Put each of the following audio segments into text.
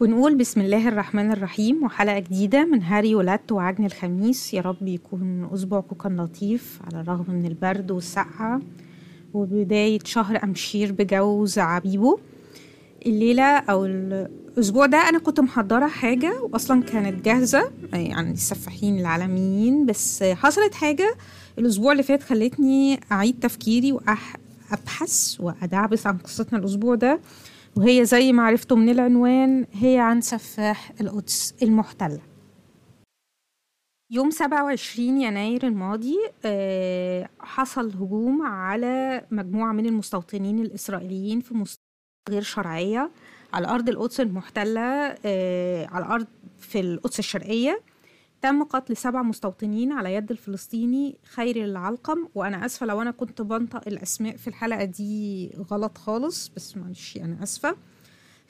ونقول بسم الله الرحمن الرحيم وحلقة جديدة من هاري ولدت وعجن الخميس. يا رب يكون أسبوعكم كان لطيف على الرغم من البرد والسقعة وبداية شهر أمشير بجو زعابيبه الليلة أو الأسبوع ده أنا كنت محضرة حاجة وأصلا كانت جاهزة يعني السفاحين العالميين بس حصلت حاجة الأسبوع اللي فات خلتني أعيد تفكيري وأبحث وأدعبس عن قصتنا الأسبوع ده. وهي زي ما عرفتوا من العنوان هي عن سفاح القدس المحتلة. يوم 27 يناير الماضي آه، حصل هجوم على مجموعة من المستوطنين الإسرائيليين في مستوطنات غير شرعية على أرض القدس المحتلة آه، على أرض في القدس الشرقية. تم قتل سبع مستوطنين على يد الفلسطيني خيري العلقم وأنا آسفة لو أنا كنت بنطق الأسماء في الحلقة دي غلط خالص بس معلش أنا آسفة.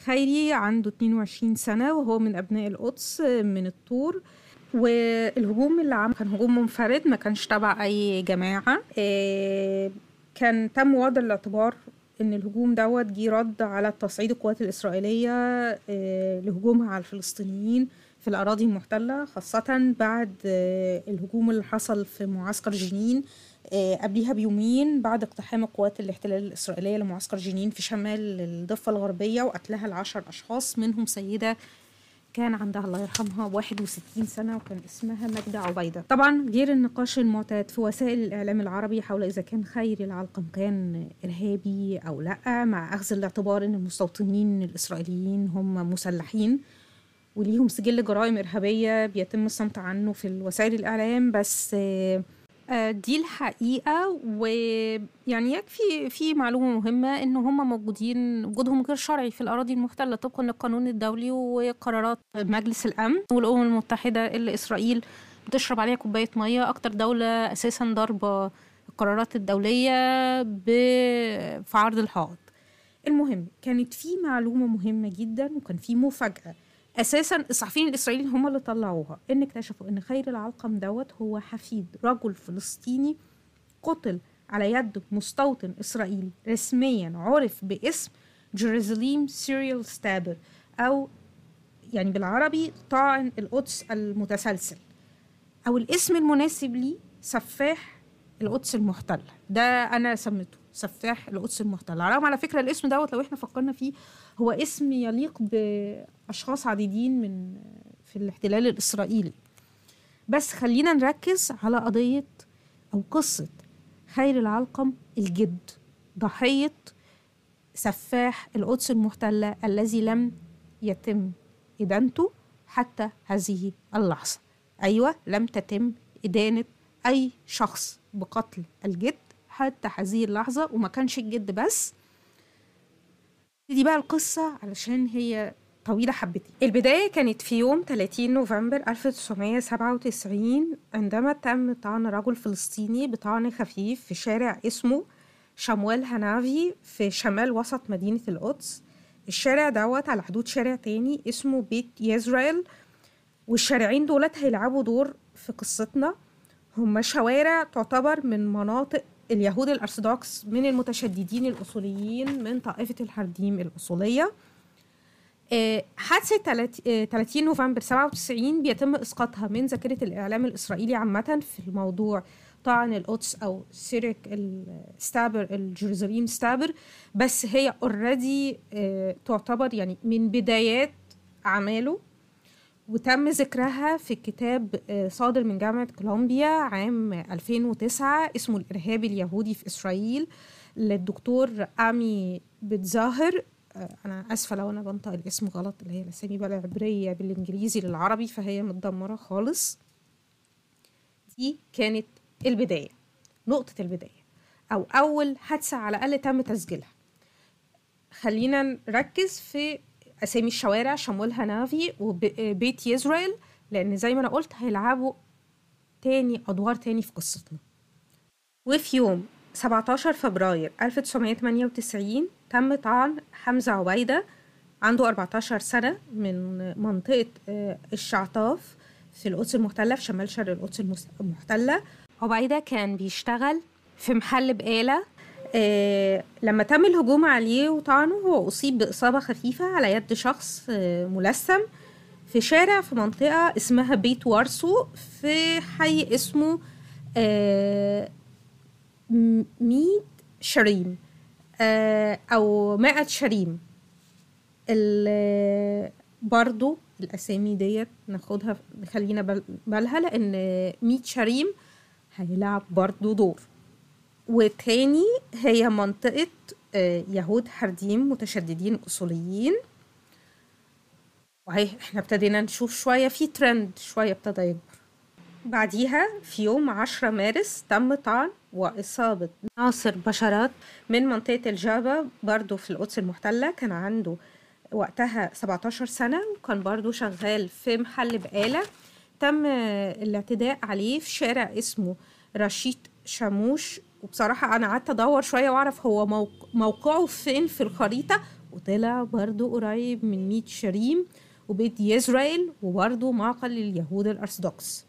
خيري عنده 22 سنة وهو من أبناء القدس من الطور والهجوم اللي عمل كان هجوم منفرد ما كانش تبع أي جماعة. آه، كان تم وضع الاعتبار إن الهجوم دوت جه رد على تصعيد القوات الإسرائيلية آه، لهجومها على الفلسطينيين. في الأراضي المحتلة خاصة بعد آه، الهجوم اللي حصل في معسكر جنين آه، قبليها بيومين بعد اقتحام القوات الاحتلال الإسرائيلية لمعسكر جنين في شمال الضفة الغربية وقتلها العشر أشخاص منهم سيدة كان عندها الله يرحمها 61 سنة وكان اسمها مجدة عبيدة. طبعا غير النقاش المعتاد في وسائل الإعلام العربي حول إذا كان خيري العلقم كان إرهابي أو لأ مع أخذ الاعتبار أن المستوطنين الإسرائيليين هم مسلحين. وليهم سجل جرائم إرهابية بيتم الصمت عنه في وسائل الإعلام بس آه، دي الحقيقة ويعني يكفي في معلومة مهمة إن هم موجودين وجودهم غير شرعي في الأراضي المحتلة طبقا للقانون الدولي وقرارات مجلس الأمن والأمم المتحدة اللي إسرائيل بتشرب عليها كوباية مية. أكتر دولة أساسا ضاربة القرارات الدولية في عرض الحائط. المهم كانت في معلومة مهمة جدا وكان في مفاجأة. أساسا الصحفيين الإسرائيليين هم اللي طلعوها. إن اكتشفوا إن خير العلقم دوت هو حفيد رجل فلسطيني قتل على يد مستوطن إسرائيلي رسميا عرف باسم Jerusalem Serial Stabber أو يعني بالعربي طاعن القدس المتسلسل. أو الاسم المناسب ليه سفاح القدس المحتله ده أنا سميته. سفاح القدس المحتله رغم على فكرة الاسم دوت لو إحنا فكرنا فيه هو اسم يليق بأشخاص عديدين من في الاحتلال الإسرائيلي. بس خلينا نركز على قضية أو قصة خير العلقم الجد ضحية سفاح القدس المحتله الذي لم يتم إدانته حتى هذه اللحظة. أيوه لم تتم إدانة أي شخص بقتل الجد. حتى هذه اللحظه وما كانش الجد بس. دي بقى القصة علشان هي طويلة حبتين. البداية كانت في يوم 30 نوفمبر 1997 عندما تم طعن رجل فلسطيني بطعن خفيف في شارع اسمه شموال هنافي في شمال وسط مدينة القدس. الشارع دوت على حدود شارع تاني اسمه بيت يزرائيل والشارعين دولت هيلعبوا دور في قصتنا. هما شوارع تعتبر من مناطق اليهود الأرثوذكس من المتشددين الأصوليين من طائفة الحرديم الأصولية. آه، حادثة تلات- آه، 30 نوفمبر 97 بيتم إسقاطها من ذاكرة الإعلام الإسرائيلي عامة في الموضوع طعن القدس أو serial stabber ال Jerusalem Stabber. بس هي already تعتبر يعني من بدايات أعماله. وتم ذكرها في كتاب آه، صادر من جامعة كولومبيا عام 2009 اسمه الإرهاب اليهودي في إسرائيل للدكتور أمي بيداهزور آه، أنا آسفة لو أنا بنطق الاسم غلط اللي هي الأسامي بقى العبرية بالإنجليزي للعربي فهي متدمرة خالص. دي كانت البداية نقطة البداية أو أول حادثة على الأقل تم تسجيلها. خلينا نركز في أسامي الشوارع شمول هنافي وبيت يزرائيل لأن زي ما أنا قلت هيلعبوا تاني أدوار تاني في قصتنا. وفي يوم 17 فبراير 1998 تم طعن حمزة عبيدة عنده 14 سنة من منطقة آه، الشعطاف في القدس المحتلة في شمال شرق القدس المحتلة. عبيدة كان بيشتغل في محل بقالة آه لما تم الهجوم عليه وطعنه هو أصيب بإصابة خفيفة على يد شخص آه ملثم في شارع في منطقة اسمها بيت وارسو في حي اسمه آه ميت شريم آه أو مائة شريم. برضو الأسامي ديت ناخدها نخلينا بال- بالها لأن ميت شريم هيلعب برضو دور. وتاني هي منطقة آه، يهود حرديم متشددين أصوليين. وهي إحنا ابتدينا نشوف شوية في ترند شوية ابتدى يكبر. بعديها في يوم 10 مارس تم طعن وإصابة ناصر بشرات من منطقة الجابا برضو في القدس المحتلة. كان عنده وقتها 17 سنة وكان برضو شغال في محل بقالة. تم الاعتداء عليه في شارع اسمه رشيد شاموش وبصراحة أنا قعدت أدور شوية وأعرف هو موق- موقعه فين في الخريطة وطلع برضو قريب من ميت شريم وبيت يزرائيل وبرضو معقل لليهود الأرثوذكس.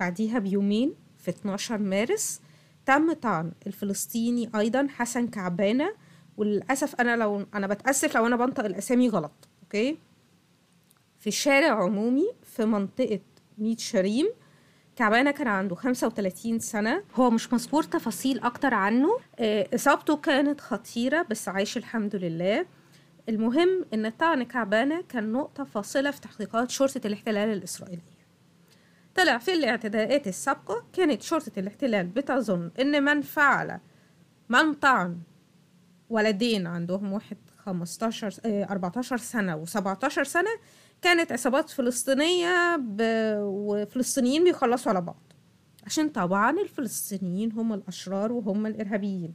بعديها بيومين في 12 مارس تم طعن الفلسطيني أيضا حسن كعبانة وللأسف أنا لو أنا بتأسف لو أنا بنطق الأسامي غلط أوكي؟ في شارع عمومي في منطقة ميت شريم كعبانة كان عنده 35 سنة. هو مش مذكور تفاصيل أكتر عنه. آه، إصابته كانت خطيرة بس عايش الحمد لله. المهم إن طعن كعبانة كان نقطة فاصلة في تحقيقات شرطة الاحتلال الإسرائيلية. طلع في الاعتداءات السابقة كانت شرطة الاحتلال بتظن إن من فعل من طعن ولدين عندهم واحد 15 آه، 14 سنة و17 سنة كانت عصابات فلسطينية ب... وفلسطينيين بيخلصوا على بعض. عشان طبعا الفلسطينيين هم الأشرار وهم الإرهابيين.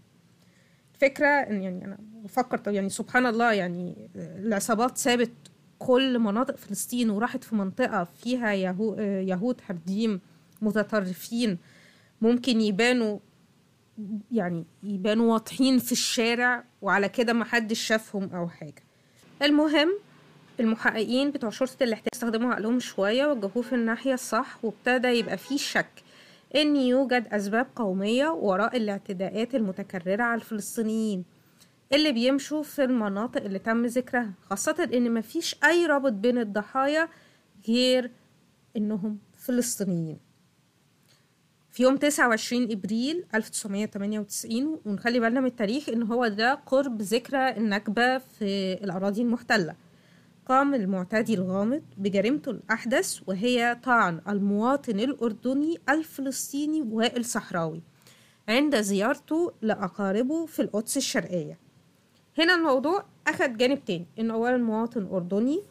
الفكرة إن يعني أنا بفكر طب يعني سبحان الله يعني العصابات سابت كل مناطق فلسطين وراحت في منطقة فيها يهو... آه، يهود حرديم متطرفين ممكن يبانوا يعني يبانوا واضحين في الشارع وعلى كده محدش شافهم أو حاجة. المهم المحققين بتوع شرطة الاحتلال استخدموا عقلهم شوية وجهوه في الناحية الصح وابتدى يبقى فيه شك إن يوجد أسباب قومية وراء الاعتداءات المتكررة على الفلسطينيين اللي بيمشوا في المناطق اللي تم ذكرها خاصة إن مفيش أي رابط بين الضحايا غير إنهم فلسطينيين. في يوم 29 إبريل 1998 ونخلي بالنا من التاريخ إن هو ده قرب ذكرى النكبة في الأراضي المحتلة. قام المعتدي الغامض بجريمته الأحدث وهي طعن المواطن الأردني الفلسطيني وائل صحراوي عند زيارته لأقاربه في القدس الشرقية. هنا الموضوع اخد جانب تاني إن اولا مواطن أردني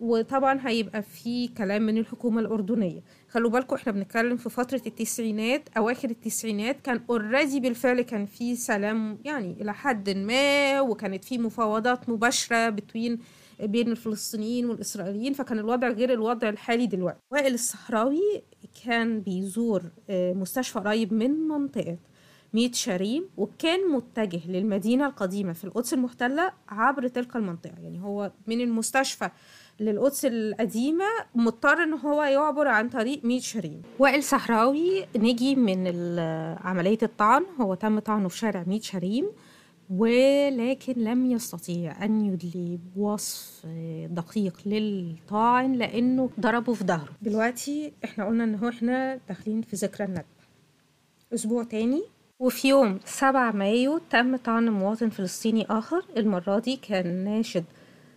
وطبعا هيبقى في كلام من الحكومة الأردنية. خلوا بالكم إحنا بنتكلم في فترة التسعينات أواخر التسعينات كان already بالفعل كان في سلام يعني إلى حد ما وكانت في مفاوضات مباشرة بين بين الفلسطينيين والإسرائيليين فكان الوضع غير الوضع الحالي دلوقتي. وائل الصحراوي كان بيزور آه، مستشفى قريب من منطقة ميا شعاريم وكان متجه للمدينة القديمة في القدس المحتلة عبر تلك المنطقة. يعني هو من المستشفى للقدس القديمة مضطر إن هو يعبر عن طريق ميت شريم وائل صحراوي نجي من ال- عملية الطعن. هو تم طعنه في شارع ميت شريم ولكن لم يستطيع أن يدلي بوصف دقيق للطاعن لأنه ضربه في ظهره. دلوقتي إحنا قلنا إن هو إحنا داخلين في ذكرى النكبة أسبوع تاني. وفي يوم 7 مايو تم طعن مواطن فلسطيني آخر. المرة دي كان ناشد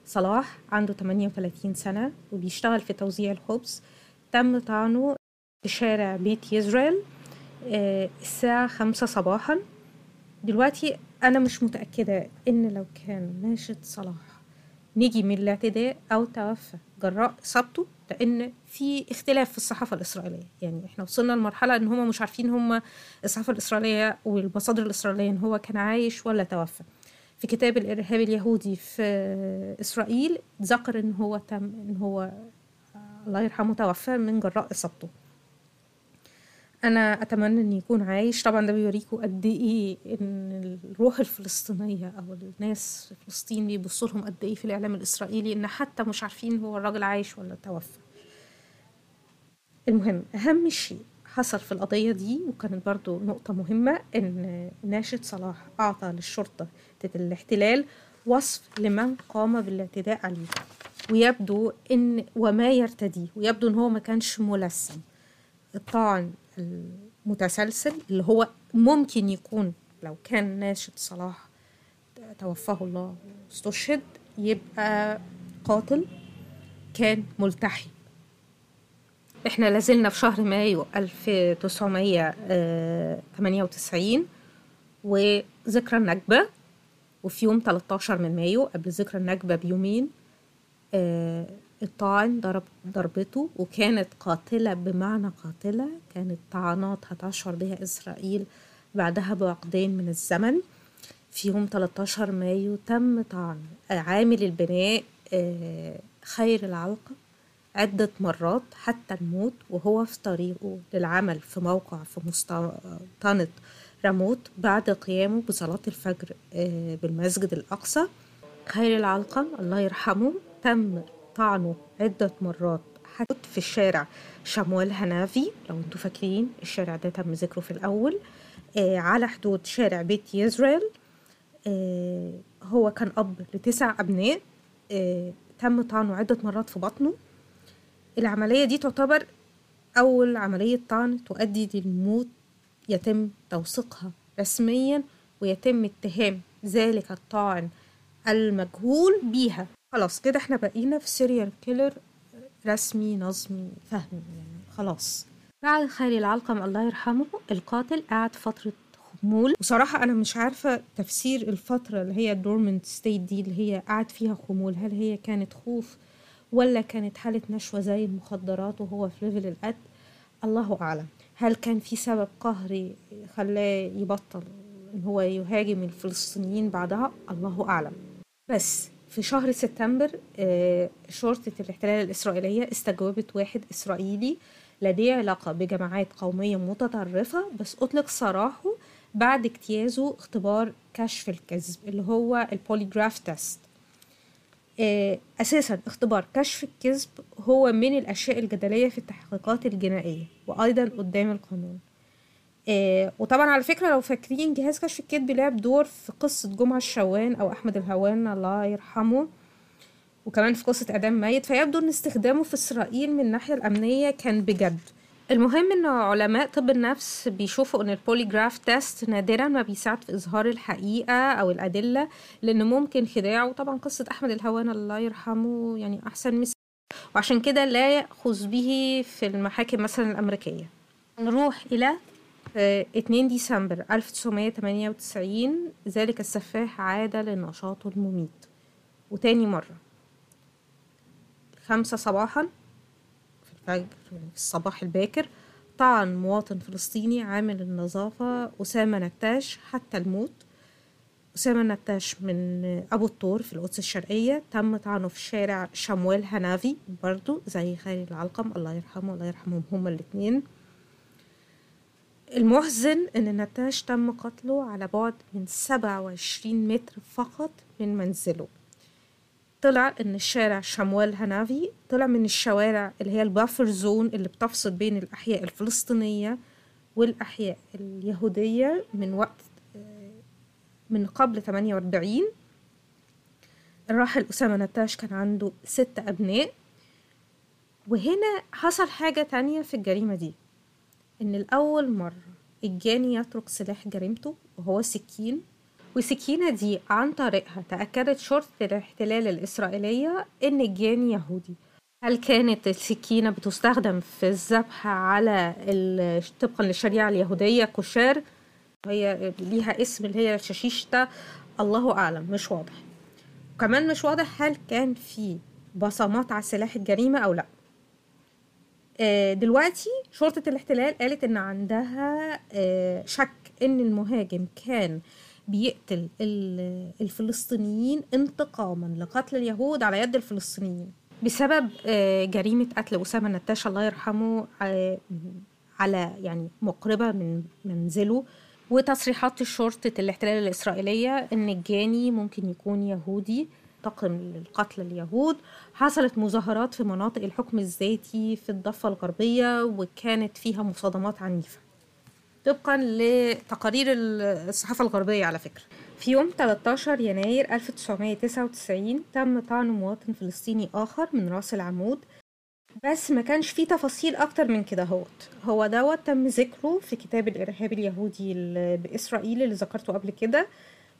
صلاح عنده 38 سنة وبيشتغل في توزيع الخبز. تم طعنه في شارع بيت يزرائيل آه، الساعة خمسة صباحا. دلوقتي أنا مش متأكدة إن لو كان ناشد صلاح نجي من الاعتداء أو توفى جراء إصابته لأن في اختلاف في الصحافة الإسرائيلية. يعني إحنا وصلنا لمرحلة إن هما مش عارفين هما الصحافة الإسرائيلية والمصادر الإسرائيلية إن هو كان عايش ولا توفى. في كتاب الإرهاب اليهودي في إسرائيل ذكر إن هو تم إن هو الله يرحمه توفى من جراء إصابته. أنا أتمنى إن يكون عايش. طبعا ده بيوريكوا قد إيه إن الروح الفلسطينية أو الناس في فلسطين بيبصوا لهم قد إيه في الإعلام الإسرائيلي إن حتى مش عارفين هو الراجل عايش ولا توفى. المهم أهم شيء حصل في القضية دي وكانت برضو نقطة مهمة إن ناشد صلاح أعطى للشرطة الاحتلال وصف لمن قام بالإعتداء عليه. ويبدو إن وما يرتديه ويبدو إن هو ما كانش ملثم الطعن المتسلسل اللي هو ممكن يكون لو كان ناشد صلاح توفاه الله واستشهد يبقى قاتل كان ملتحي. إحنا لازلنا في شهر مايو 1998 وذكرى النكبة وفي يوم 13 من مايو قبل ذكرى النكبة بيومين آه الطاعن ضرب ضربته وكانت قاتلة بمعنى قاتلة كانت طعنات هتشعر بها إسرائيل بعدها بعقدين من الزمن. في يوم 13 مايو تم طعن عامل البناء آه خير العلقة عدة مرات حتى الموت وهو في طريقه للعمل في موقع في مستوطنة راموت بعد قيامه بصلاة الفجر بالمسجد الأقصى. خير العلقم الله يرحمه تم طعنه عدة مرات. حتى في الشارع. شموال هنافي لو أنتوا فاكرين الشارع ده تم ذكره في الأول. على حدود شارع بيت يزرائيل هو كان أب لتسع أبناء. تم طعنه عدة مرات في بطنه. العملية دي تعتبر أول عملية طعن تؤدي للموت. يتم توثيقها رسميا ويتم اتهام ذلك الطاعن المجهول بيها. خلاص كده إحنا بقينا في serial killer رسمي نظمي فهمي يعني خلاص. بعد خير العلقم الله يرحمه القاتل قعد فترة خمول. وصراحة أنا مش عارفة تفسير الفترة اللي هي ال dormant state دي اللي هي قعد فيها خمول هل هي كانت خوف ولا كانت حالة نشوة زي المخدرات وهو في level القتل؟ الله أعلم. هل كان في سبب قهري خلاه يبطل إن هو يهاجم الفلسطينيين بعدها؟ الله أعلم. بس في شهر سبتمبر شرطة الاحتلال الإسرائيلية استجوبت واحد إسرائيلي لديه علاقة بجماعات قومية متطرفة بس أطلق سراحه بعد اجتيازه اختبار كشف الكذب اللي هو ال polygraph test أساسا اختبار كشف الكذب هو من الأشياء الجدلية في التحقيقات الجنائية وأيضا قدام القانون. وطبعا على فكرة لو فاكرين جهاز كشف الكذب لعب دور في قصة جمعة الشوان أو أحمد الهوان الله يرحمه وكمان في قصة إعدام ميت فيبدو أن استخدامه في إسرائيل من الناحية الأمنية كان بجد. المهم إن علماء طب النفس بيشوفوا إن ال polygraph test نادرا ما بيساعد في إظهار الحقيقة أو الأدلة لأن ممكن خداع وطبعا قصة أحمد الهوان الله يرحمه يعني أحسن مثال. وعشان كده لا يأخذ به في المحاكم مثلا الأمريكية. نروح إلى 2 ديسمبر 1998 ذلك السفاح عاد لنشاطه المميت. وتاني مرة. خمسة صباحا في الصباح الباكر طعن مواطن فلسطيني عامل النظافة أسامة نتاش حتى الموت. أسامة نتاش من أبو الطور في القدس الشرقية. تم طعنه في شارع شموال هنافي برضو زي خير العلقم. الله يرحمه الله يرحمهم هما الاتنين. المحزن إن نتاش تم قتله على بعد من 27 متر فقط من منزله. طلع إن الشارع شموال هنافي طلع من الشوارع اللي هي البافر زون اللي بتفصل بين الأحياء الفلسطينية والأحياء اليهودية من وقت من قبل 48 الراحل أسامة نتاش كان عنده ست أبناء. وهنا حصل حاجة تانية في الجريمة دي. إن الأول مرة الجاني يترك سلاح جريمته وهو سكين والسكينة دي عن طريقها تأكدت شرطة الاحتلال الإسرائيلية إن الجاني يهودي. هل كانت السكينة بتستخدم في الذبح على طبقا للشريعة اليهودية كوشار هي ليها اسم اللي هي الشاشيشتا الله أعلم مش واضح. وكمان مش واضح هل كان في بصمات على سلاح الجريمة أو لأ. دلوقتي شرطة الاحتلال قالت إن عندها شك إن المهاجم كان بيقتل الفلسطينيين انتقاما لقتل اليهود على يد الفلسطينيين بسبب جريمة قتل أسامة نتاش الله يرحمه على يعني مقربة من منزله وتصريحات شرطة الاحتلال الإسرائيلية إن الجاني ممكن يكون يهودي. ينتقم للقتل اليهود حصلت مظاهرات في مناطق الحكم الذاتي في الضفة الغربية وكانت فيها مصادمات عنيفة. طبقا لتقارير الصحافة الغربية على فكرة. في يوم 13 يناير 1999 تم طعن مواطن فلسطيني آخر من راس العمود. بس ما كانش فيه تفاصيل أكتر من كده هوت. هو دوت تم ذكره في كتاب الإرهاب اليهودي ال- بإسرائيل اللي ذكرته قبل كده.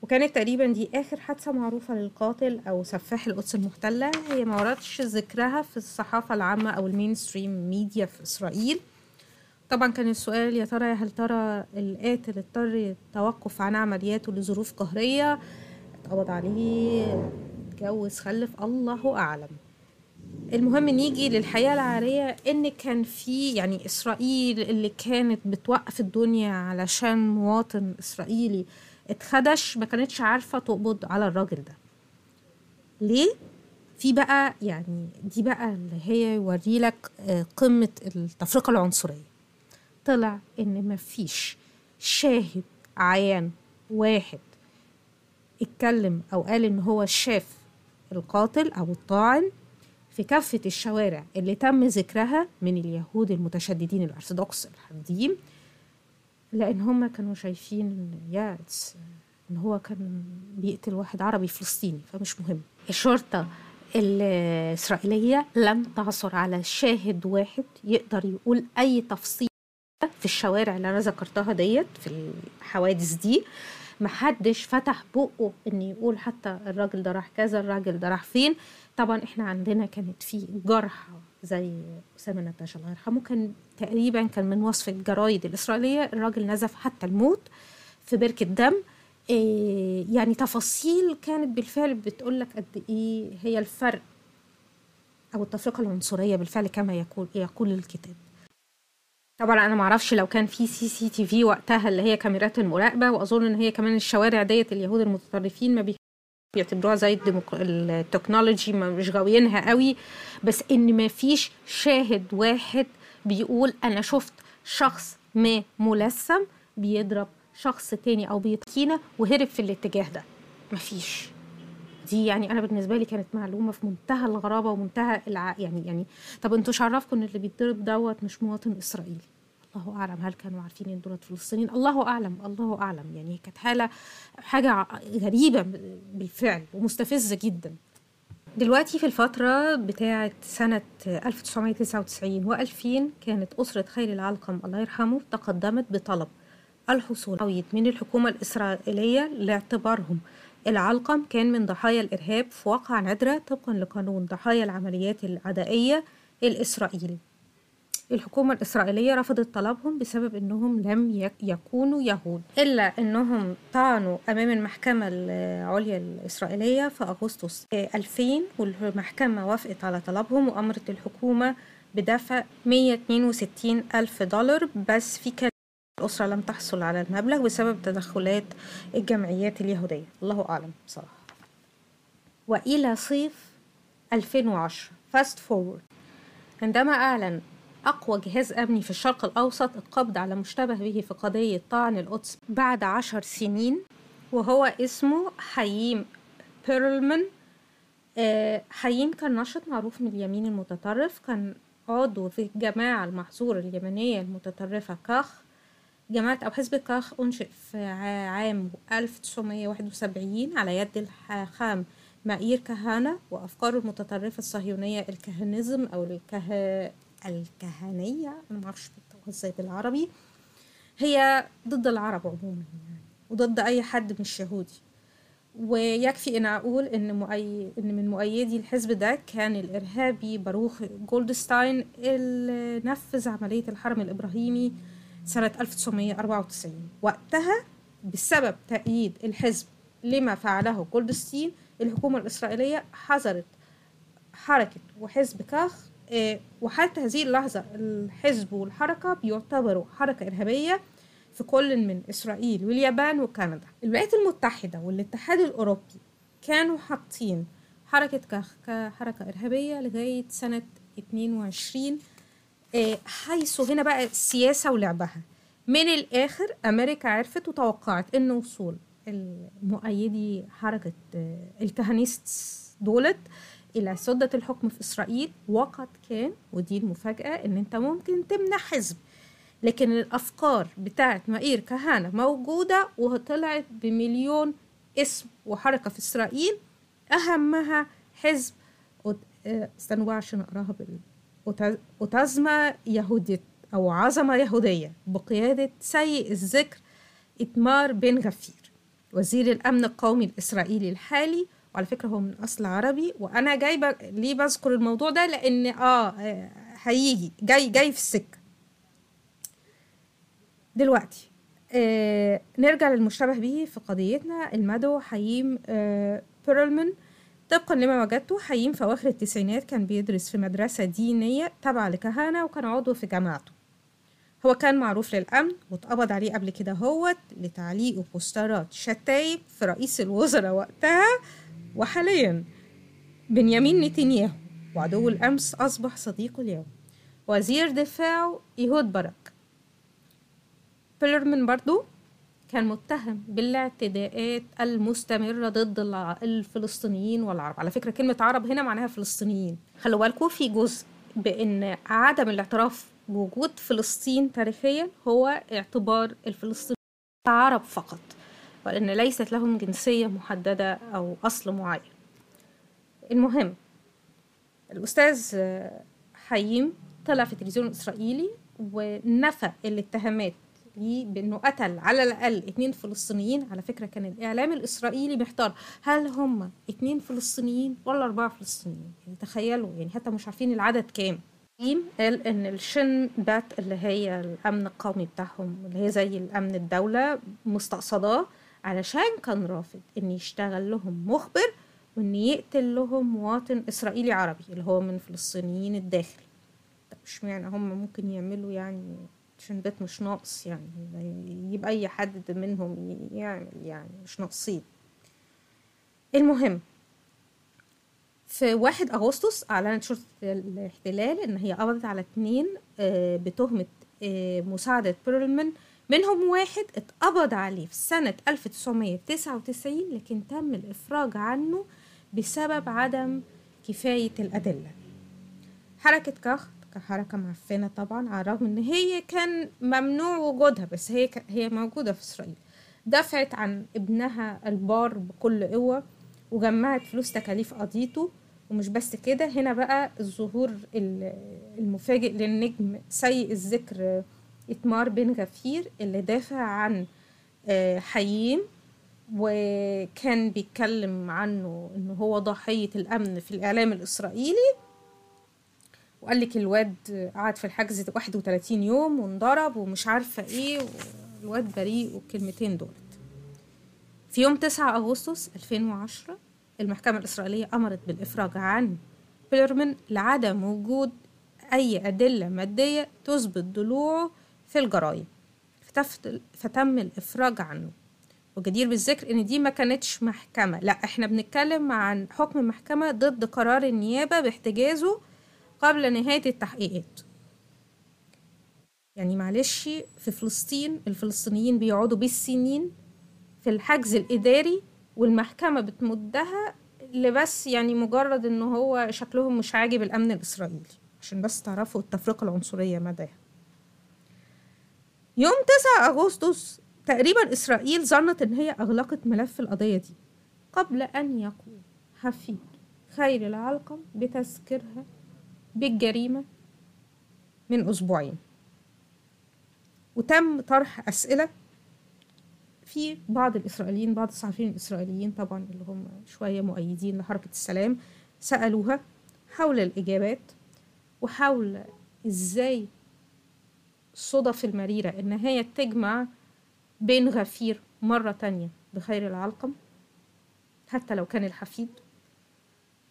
وكانت تقريبا دي آخر حادثة معروفة للقاتل أو سفاح القدس المحتلة. هي ما وردش ذكرها في الصحافة العامة أو ال mainstream media في إسرائيل. طبعا كان السؤال يا ترى هل ترى القاتل اضطر التوقف عن عملياته لظروف قهرية؟ اتقبض عليه اتجوز خلف. الله أعلم. المهم نيجي للحياة العارية إن كان في يعني إسرائيل اللي كانت بتوقف الدنيا علشان مواطن إسرائيلي اتخدش ما كانتش عارفة تقبض على الراجل ده. ليه؟ في بقى يعني دي بقى اللي هي يوري لك آه، قمة التفرقة العنصرية. طلع إن مفيش شاهد عيان واحد اتكلم أو قال إن هو شاف القاتل أو الطاعن في كافة الشوارع اللي تم ذكرها من اليهود المتشددين الأرثوذكس الحديم لأن هم كانوا شايفين يا إن هو كان بيقتل واحد عربي فلسطيني فمش مهم. الشرطة الإسرائيلية لم تعثر على شاهد واحد يقدر يقول أي تفصيل في الشوارع اللي أنا ذكرتها ديت في الحوادث دي. محدش فتح بقه إن يقول حتى الراجل ده راح كذا الراجل ده راح فين. طبعا إحنا عندنا كانت في جرحى زي أسامة نتاشا الله يرحمه كان تقريبا كان من وصف الجرايد الإسرائيلية الراجل نزف حتى الموت في بركة دم. إيه يعني تفاصيل كانت بالفعل بتقول لك قد إيه هي الفرق أو التفرقة العنصرية بالفعل كما يقول يقول الكتاب. طبعا أنا معرفش لو كان في CCTV وقتها اللي هي كاميرات المراقبة وأظن إن هي كمان الشوارع ديت اليهود المتطرفين ما بي- بيعتبروها زي الديموك... ال technology مش غاويينها قوي. بس إن ما فيش شاهد واحد بيقول أنا شفت شخص ما ملثم بيضرب شخص تاني أو بيطعنه وهرب في الاتجاه ده. مفيش. دي يعني أنا بالنسبة لي كانت معلومة في منتهى الغرابة ومنتهى الع... يعني يعني طب أنتوا عرفكم إن اللي بيتضرب دوت مش مواطن إسرائيلي؟ الله أعلم. هل كانوا عارفين إن دولت فلسطينيين؟ الله أعلم الله أعلم. يعني كانت حالة حاجة غريبة بالفعل ومستفزة جدا. دلوقتي في الفترة بتاعة سنة 1999 و2000 كانت أسرة خير العلقم الله يرحمه تقدمت بطلب الحصول على من الحكومة الإسرائيلية لاعتبارهم. العلقم كان من ضحايا الإرهاب في واقعة نادرة طبقا لقانون ضحايا العمليات العدائية الإسرائيلي. الحكومة الإسرائيلية رفضت طلبهم بسبب أنهم لم يك- يكونوا يهود إلا أنهم طعنوا أمام المحكمة العليا الإسرائيلية في أغسطس. آه، 2000 والمحكمة وافقت على طلبهم وأمرت الحكومة بدفع 162 ألف دولار بس في كلام الأسرة لم تحصل على المبلغ بسبب تدخلات الجمعيات اليهودية. الله أعلم بصراحة. وإلى صيف 2010 fast forward عندما أعلن أقوى جهاز أمني في الشرق الأوسط القبض على مشتبه به في قضية طعن القدس بعد عشر سنين وهو اسمه حييم بيرلمان. آه، حييم كان ناشط معروف من اليمين المتطرف كان عضو في الجماعة المحظورة اليمنية المتطرفة كاخ. جماعة أو حزب كاخ أنشئ في عام 1971 على يد الحاخام مائير كهانة وأفكاره المتطرفة الصهيونية الكهنزم أو الكه... الكهنية أنا معرفش بتقولها إزاي بالعربي. هي ضد العرب عموما يعني وضد أي حد مش يهودي ويكفي أن أقول إن مؤي... إن من مؤيدي الحزب ده كان الإرهابي باروخ جولدستاين اللي نفذ عملية الحرم الإبراهيمي سنة 1994 وقتها بسبب تأييد الحزب لما فعله جولدستين الحكومة الإسرائيلية حظرت حركة وحزب كاخ وحتى هذه اللحظة الحزب والحركة بيعتبروا حركة إرهابية في كل من إسرائيل واليابان وكندا. الولايات المتحدة والاتحاد الأوروبي كانوا حاطين حركة كاخ كحركة إرهابية لغاية سنة 22 آه، حيث هنا بقى السياسة ولعبها. من الآخر أمريكا عرفت وتوقعت إن وصول المؤيدي حركة آه، الكهنيست دولت إلى سدة الحكم في إسرائيل وقد كان ودي المفاجأة إن أنت ممكن تمنع حزب. لكن الأفكار بتاعت مائير كهانة موجودة وطلعت بمليون اسم وحركة في إسرائيل. أهمها حزب استنوا بقى عشان أقراها أوتازما يهودية أو عظمة يهودية بقيادة سيء الذكر إتمار بن غفير وزير الأمن القومي الإسرائيلي الحالي وعلى فكرة هو من أصل عربي وأنا جايبة ليه بذكر الموضوع ده؟ لأن آه هيجي جاي جاي في السكة. دلوقتي آه نرجع للمشتبه به في قضيتنا. المدعو حييم آه بيرلمان طبقا لما وجدته حييم في أواخر التسعينات كان بيدرس في مدرسة دينية تابعة لكهنة وكان عضو في جامعته. هو كان معروف للأمن واتقبض عليه قبل كده هوت لتعليق بوسترات شتايم في رئيس الوزراء وقتها. وحاليا بنيامين نتنياهو وعدو الأمس أصبح صديقه اليوم. وزير دفاعه إيهود برك بيلرمان برضو كان متهم بالاعتداءات المستمرة ضد الفلسطينيين والعرب. على فكرة كلمة عرب هنا معناها فلسطينيين. خلوا بالكم في جزء بأن عدم الاعتراف بوجود فلسطين تاريخيا هو اعتبار الفلسطينيين عرب فقط. وأن ليست لهم جنسية محددة أو أصل معين. المهم الأستاذ حييم طلع في التلفزيون الإسرائيلي ونفى الاتهامات ليه بأنه قتل على الأقل اتنين فلسطينيين. على فكرة كان الإعلام الإسرائيلي محتار هل هم اتنين فلسطينيين ولا أربعة فلسطينيين. يعني تخيلوا يعني حتى مش عارفين العدد كام. قال إن الشن بات اللي هي الأمن القومي بتاعهم اللي هي زي الأمن الدولة مستقصداه. علشان كان رافض إن يشتغل لهم مخبر وإن يقتل لهم مواطن إسرائيلي عربي اللي هو من فلسطينيين الداخل طب اشمعنى هم ممكن يعملوا يعني عشان بيت مش ناقص يعني يجيب أي حد منهم يعمل يعني مش ناقصين. المهم في واحد أغسطس أعلنت شرطة الاحتلال إن هي قبضت على اتنين بتهمة مساعدة بيرلمان منهم واحد اتقبض عليه في سنة 1999 لكن تم الإفراج عنه بسبب عدم كفاية الأدلة. حركة كخ كحركة معفنة طبعا على الرغم إن هي كان ممنوع وجودها بس هي هي موجودة في إسرائيل. دفعت عن ابنها البار بكل قوة وجمعت فلوس تكاليف قضيته ومش بس كده هنا بقى الظهور المفاجئ للنجم سيء الذكر إتمار بن غفير اللي دافع عن حييم وكان بيتكلم عنه انه هو ضحية الأمن في الإعلام الإسرائيلي وقال لك الواد قعد في الحجز 31 يوم وانضرب ومش عارفة إيه والواد بريء والكلمتين دولت. في يوم 9 أغسطس 2010 المحكمة الإسرائيلية أمرت بالإفراج عن بيرمان لعدم وجود أي أدلة مادية تثبت ضلوعه في الجرائم فتم الإفراج عنه. وجدير بالذكر إن دي ما كانتش محكمة. لا إحنا بنتكلم عن حكم محكمة ضد قرار النيابة باحتجازه قبل نهاية التحقيقات. يعني معلش في فلسطين الفلسطينيين بيقعدوا بالسنين في الحجز الإداري والمحكمة بتمدها لبس يعني مجرد إن هو شكلهم مش عاجب الأمن الإسرائيلي. عشان بس تعرفوا التفرقة العنصرية مداها يوم 9 أغسطس تقريبا إسرائيل ظنت إن هي أغلقت ملف القضية دي قبل أن يقوم. حفيد خير العلقم بتذكيرها بالجريمة من أسبوعين. وتم طرح أسئلة في بعض الإسرائيليين بعض الصحفيين الإسرائيليين طبعا اللي هم شوية مؤيدين لحركة السلام سألوها حول الإجابات وحول إزاي الصدف المريرة إن هي تجمع بين غفير مرة تانية بخير العلقم حتى لو كان الحفيد.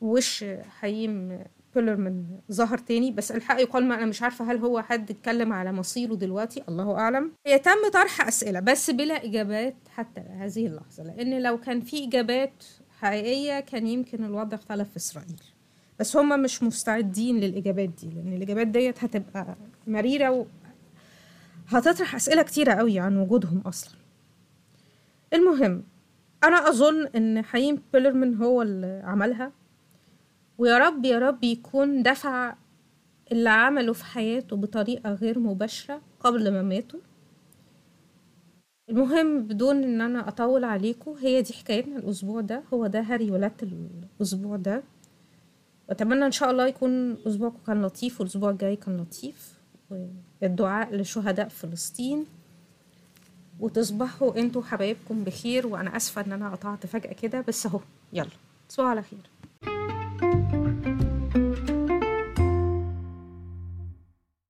وش حييم بيلرمان ظهر تاني؟ بس الحق يقال ما أنا مش عارفة هل هو حد اتكلم على مصيره دلوقتي؟ الله أعلم. هي تم طرح أسئلة بس بلا إجابات حتى هذه اللحظة لأن لو كان في إجابات حقيقية كان يمكن الوضع اختلف في إسرائيل. بس هم مش مستعدين للإجابات دي لأن الإجابات ديت هتبقى مريرة. هتطرح أسئلة كتيرة قوي عن وجودهم أصلا. المهم أنا أظن إن حييم بيلرمان هو اللي عملها ويا رب يا رب يكون دفع اللي عمله في حياته بطريقة غير مباشرة قبل ما ماتوا. المهم بدون إن أنا أطول عليكم هي دي حكايتنا الأسبوع ده. هو ده هاري ولادة الأسبوع ده. وأتمنى إن شاء الله يكون أسبوعكم كان لطيف والأسبوع الجاي كان لطيف. والدعاء لشهداء فلسطين وتصبحوا أنتوا حبايبكم بخير وأنا آسفة إن أنا قطعت فجأة كده بس أهو يلا تصبحوا على خير.